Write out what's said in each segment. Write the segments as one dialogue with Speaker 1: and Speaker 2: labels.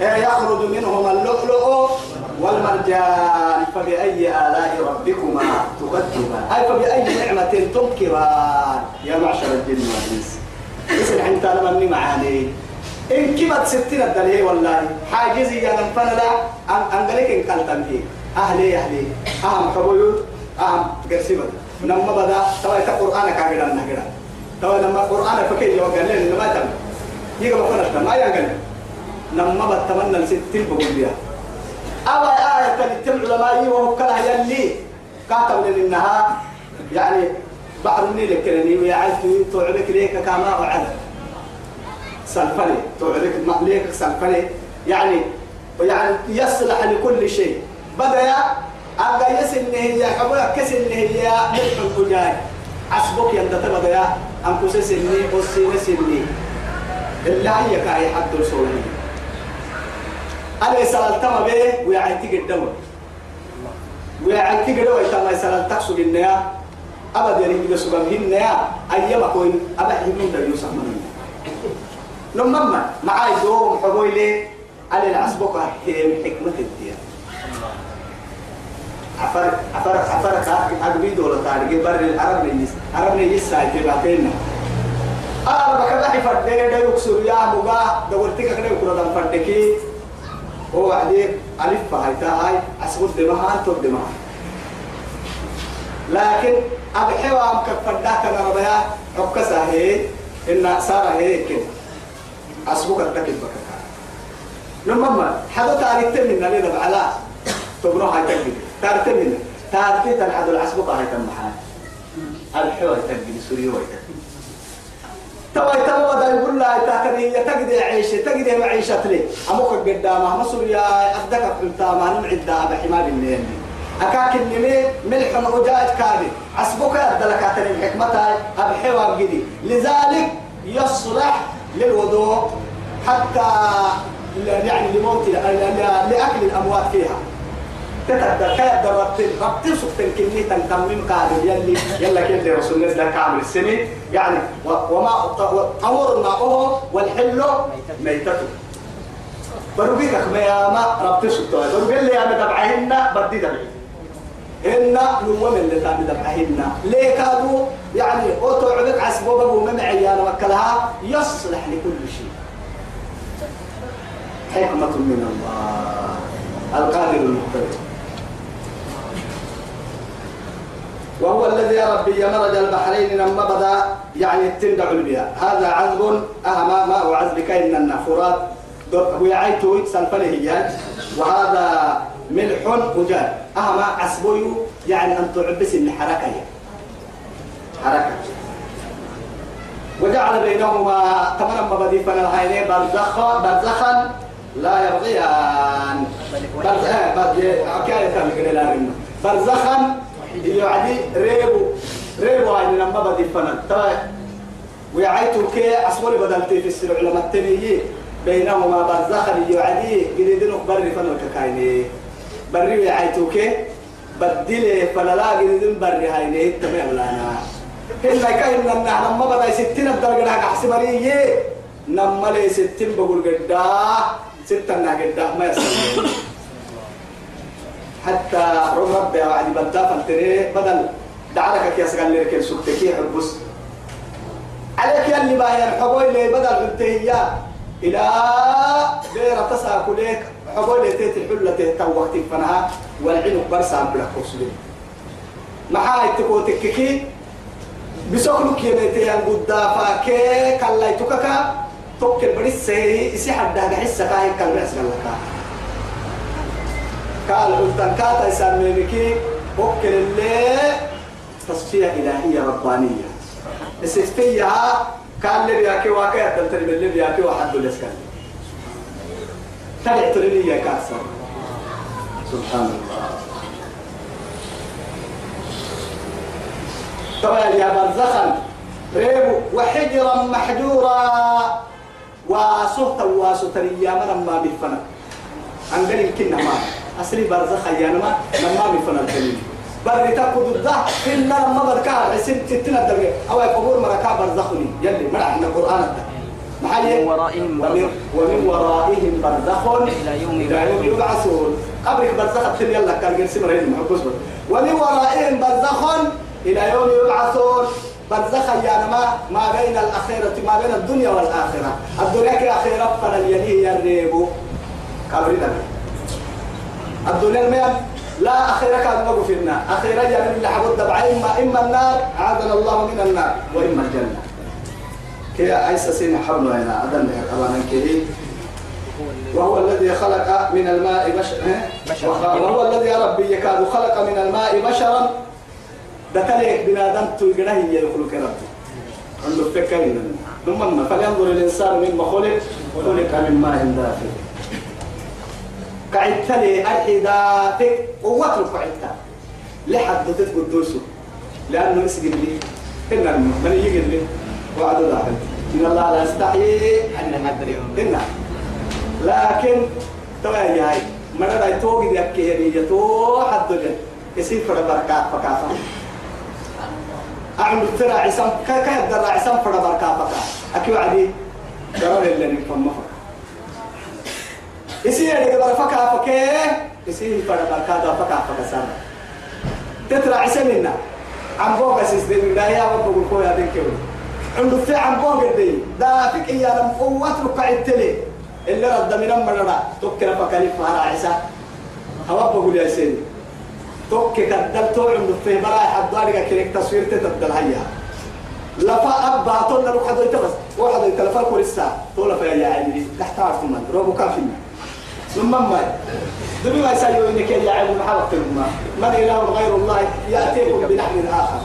Speaker 1: يخرج منهما اللؤلؤ والمرجان فبأي آلاء ربكما تكذبان أي فبأي نعمة تنكران يا معشر الجن والإنس؟ اسم أنت لما معاني إن كبت ستين الدليل والله. حاجزي يا من فنلا أن أنقلك إن قلت فيه أهلي أهلي. أهم حبويو أهم قرسيبة نما بدا. توا إتا قرآن كاغدا نهجدا توا لما قرآن فكي يوقع لين نما تم يجب أن ما ينقل. نما بتمنى الستين بقول بيها. أو آية تلتم علماء وهو كلها يلي. كاتب لأنها يعني بعض النيل كلني ويعرف تعرف ليك كما وعد سلفني تعرف ليك سلفني. يعني يعني يصلح لكل شيء. بدأ أبقى يسن هي حبوك كسن هي ملح الحجاج عصبك يندت بدأ أنكس سني وسين سني إلا هي كاي حد رسولي أنا سألتما به ويعيتك الدول ويعيتك الدول تما سألتك سوق النيا أبدا يعني بس سوق النيا أيام كوين؟ أبدا يمين ده يوسف من لما معاي دوم حبوي لي على العصبك هي حكمة الدين. عفر عفر عفر أقبي دولة تاريخ بر العرب نيس عرب نيس سايت باتين أنا بكرة حفر ده ده يكسر يا مبا دورتك كده يكون دم فردكي هو عدي ألف فهاي تاي أسبوع دمها تو دمها لكن أبحوا أم كفردك أنا ربيا عكسة هي إن صار هي كده. أسبوع كتك بكرة. لما حدا تاريخ تمنا لنا على. تبنوا هاي تجدي تاريخ تمنا تاريخ تنحد العسبوع هاي تمحان الحوار تجدي سوري ويتجدي توا توا دا يقول لا تاكدي تجدي عيشة تجدي معيشة لي. أمك قدامه مصر يا حلتا ما نمعد دا بحمار الليل أكاك النمي ملح مؤجاج كادي عسبك أدلك أتني الحكمة أبحوا بجدي لذلك يصلح للوضوء حتى يعني لموت لأكل الأموات فيها. تتبدا كيف دربت ربت سكتن كني تنتمم قادم يلي يلا كده رسول الله لك عامل السنة يعني وما أمر ماؤه والحل ميتته. بروبيك ما يا ما ربت سكتوا. بروبيك اللي أنا دبعهن بدي دبعي إن نوم اللي تام دبعهن ليه كادوا يعني أوتو عبك عسبوبة وممعي أنا وكلها يصلح لكل شيء. حكمة من الله. القادر المقتدر. وهو الذي يا ربي مرج البحرين لما بدا يعني تندع البيئة هذا عذب أهم ماء عذب كأن النافورات. ويعيتو سلفله هي. وهذا ملح وجاد أهم عسبوي يعني أن تعبس الحركة حركة. وجعل بينهما تمنى مبادي فنا الهينين برزخا برزخا لا يبغيان. برزخا يعني ريبو ريبو هاي لما بدي فنان طيب ويعيتو كي أسولي بدلتي في السلع لما التنيي بينهما برزخا يعدي. قديدين بري فنان كايني بري ويعيتو كي بدلي فلا قديدين بري هاي تمام لنا هنا كاين لما لما بدأ ستين الدرجة حسب مريي نما لي ستين بقول قداه. ستة ناقدة ما يصير. حتى رب يا وعدي بدا فلتري بدل دعرك يا سقال لك سكتك حبس. عليك يا اللي باهي الحبوي اللي بدل التهيا إلى بيرة تساكلك حبوي اللي تيت الحلة تهتا وقتك فنها. والعنق برسام بلا قرصلين محاي تكو تككي بسوكلك يميتي قدافا كي كلا يتككا توكل بريس يسي حد هذا حسة كاين كالبرس لك. قال قلتن كاتا يسمينكي وكل اللي تصفية إلهية ربانية. استفيها كان لي بياكي واقع تلتري من اللي بياكي واحد لسكن تبع تريني يا كاسر سبحان الله. طبعا يا برزخا ريبو وحجرا محجورا وصوت واسطة يا من ما بالفنا عندنا يمكن ما أصلي برزخ يا ما ما بالفنا الدليل بر تاخذ الضح إن لما بركع سنت ستين الدرجة أو يقبور مركع برزخني. يلي مرع من القرآن ده
Speaker 2: ومن ورائهم برزخ.
Speaker 1: ومن ورائهم برزخ.
Speaker 2: إلى يوم
Speaker 1: يبعثون. قبرك برزخ تل يلا كان جنسي مريض محبوس ومن ورائهم برزخ إلى يوم يبعثون. برزخ يا ما ما بين الأخيرة ما بين الدنيا والآخرة. الدنيا كأخيرة فلن يليه يريبو قبرنا الدنيا المياه لا أخيرا كان وقف النار. أخيرا يعني اللي حبود إما إما النار عادنا الله من النار وإما الجنة. كي أيسا سين حبنا هنا أدن أبانا كي وهو الذي خلق من الماء بشرا. وهو الذي يا ربي يكاد خلق من الماء بشرا. دكاليك بنادم تيجره يخلق ربي. عنده فكرين ثم فلينظر الإنسان مما خلق خلق من ماء دافئ. قعدت لي قوتك قعدت لحد تتقدوسه لأنه يسجد لي. إن من يجد لي. وعد الله إن الله لا يستحيي أن إن لكن توا يا هاي من رأي توقي دي أكيه يتو حد جن يصير فرد بركات فكافة. أعمل ترى عسام كا يقدر عسام فرد بركات فكا أكيد عدي قرار اللي نفهم مفر. يصير اللي قبل فكا فكيه يصير فرد فكا فكا سامع تترى عسامنا عم بوغا سيستم لا يا رب بقول خويا دين كيلو عنده في عم بوغا دي دا فيك يا لم قوة ركع التلي اللي رد من مرة تكنا فكاليف مع عيسى هوا بقول يا سيدي توك كدل تو عنده في براي حضارك كريك تصوير تتبدل هيا لفا أبا طولنا روح حدو يتبس واحد يتلفا كل الساعة يا عيني تحت عارف من روبو كافينا ثم ما دبي ما يسألوا إنك يا عيني محاولة الماء من إله غير الله يأتيكم بلحم آخر.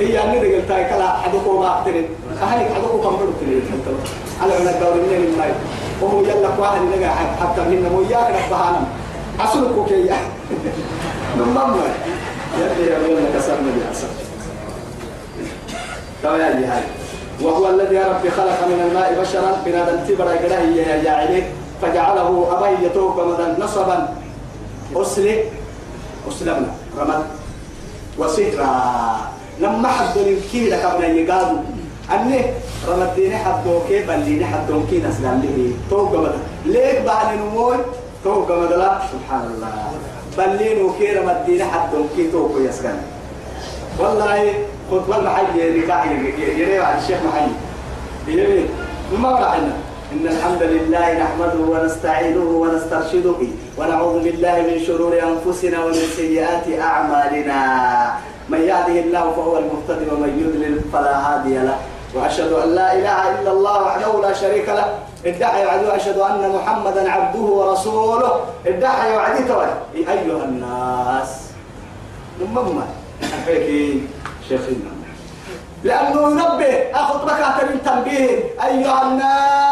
Speaker 1: هي أني قلت لك لا حدوكو ما أقترن أهلك حدوكو كم بدو تريد على أن الدور من الماء وهو يلا واحد نجا حتى من وياك نبهانا أصلكو كي نمم يا يلا كسرنا بأسر تمام يا هاي وهو الذي ربي خلق من الماء بشرا بنادم تبرا قده يا عليه فجعله أبي يتوب مدن نصبا. أسلك أسلمنا رمد وسكرا. لما حد الكيلة قبل يقالوا أني رمديني حدو كي بليني حدو كي نسلم لي. توقع مدى ليك بعد نموي. توقع مدى لا. سبحان الله. بلينو كي رمديني حدو كي يسكن. والله خد والله حي يريكا يريكا عن الشيخ محي يريكا ما رأينا إن الحمد لله نحمده ونستعينه ونسترشده ونعوذ بالله من شرور أنفسنا ومن سيئات أعمالنا. من يهده الله فهو المهتدي ومن يضلل فلا هادي له. وأشهد أن لا إله إلا الله وحده لا شريك له. ادعي وعدي وأشهد أن محمدا عبده ورسوله. ادعي وعدي أيها الناس. نمما أحيكي شيخنا لأنه ينبه أخذ بكاة من تنبيه. أيها الناس.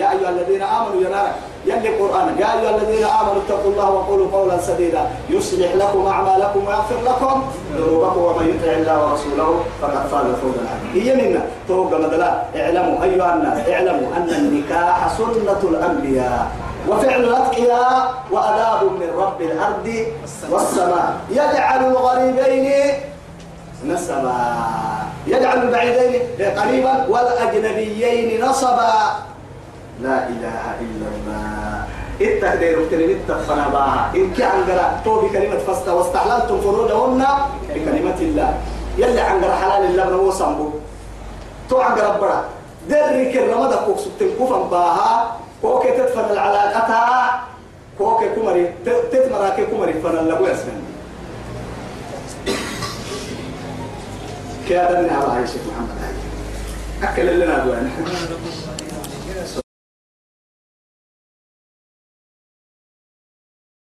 Speaker 1: يا أيها الذين آمنوا ينارك يلي قرآن يا أيها الذين آمنوا اتقوا الله وقولوا قولا سديدا يصلح لكم أعمالكم ويغفر لكم ذنوبكم ومن يطع الله ورسوله فقد فاز فوزا عظيما. هي منا توقع مدلا اعلموا أيها الناس اعلموا أن النكاح سنة الأنبياء وفعل الأتقياء وأداب من رب الأرض والسماء. يجعل الغريبين نسبا. يجعل البعيدين قريبا والأجنبيين نصبا. لا إله إلا الله. التهدير كلمة تفنا باها إن كان قرأ تو بكلمة فستا واستحللتم فروجهن بكلمة الله. يلي عن قرأ حلال الله من هو سنبو تو عن قرأ برا درك الرمضة كوك سبتن كوفا باها. كوك تدفن العلاقتها كوك كمري تتمراكي كمري فن الله يسمن كيا دني على عيشة محمد. أكل لنا دوان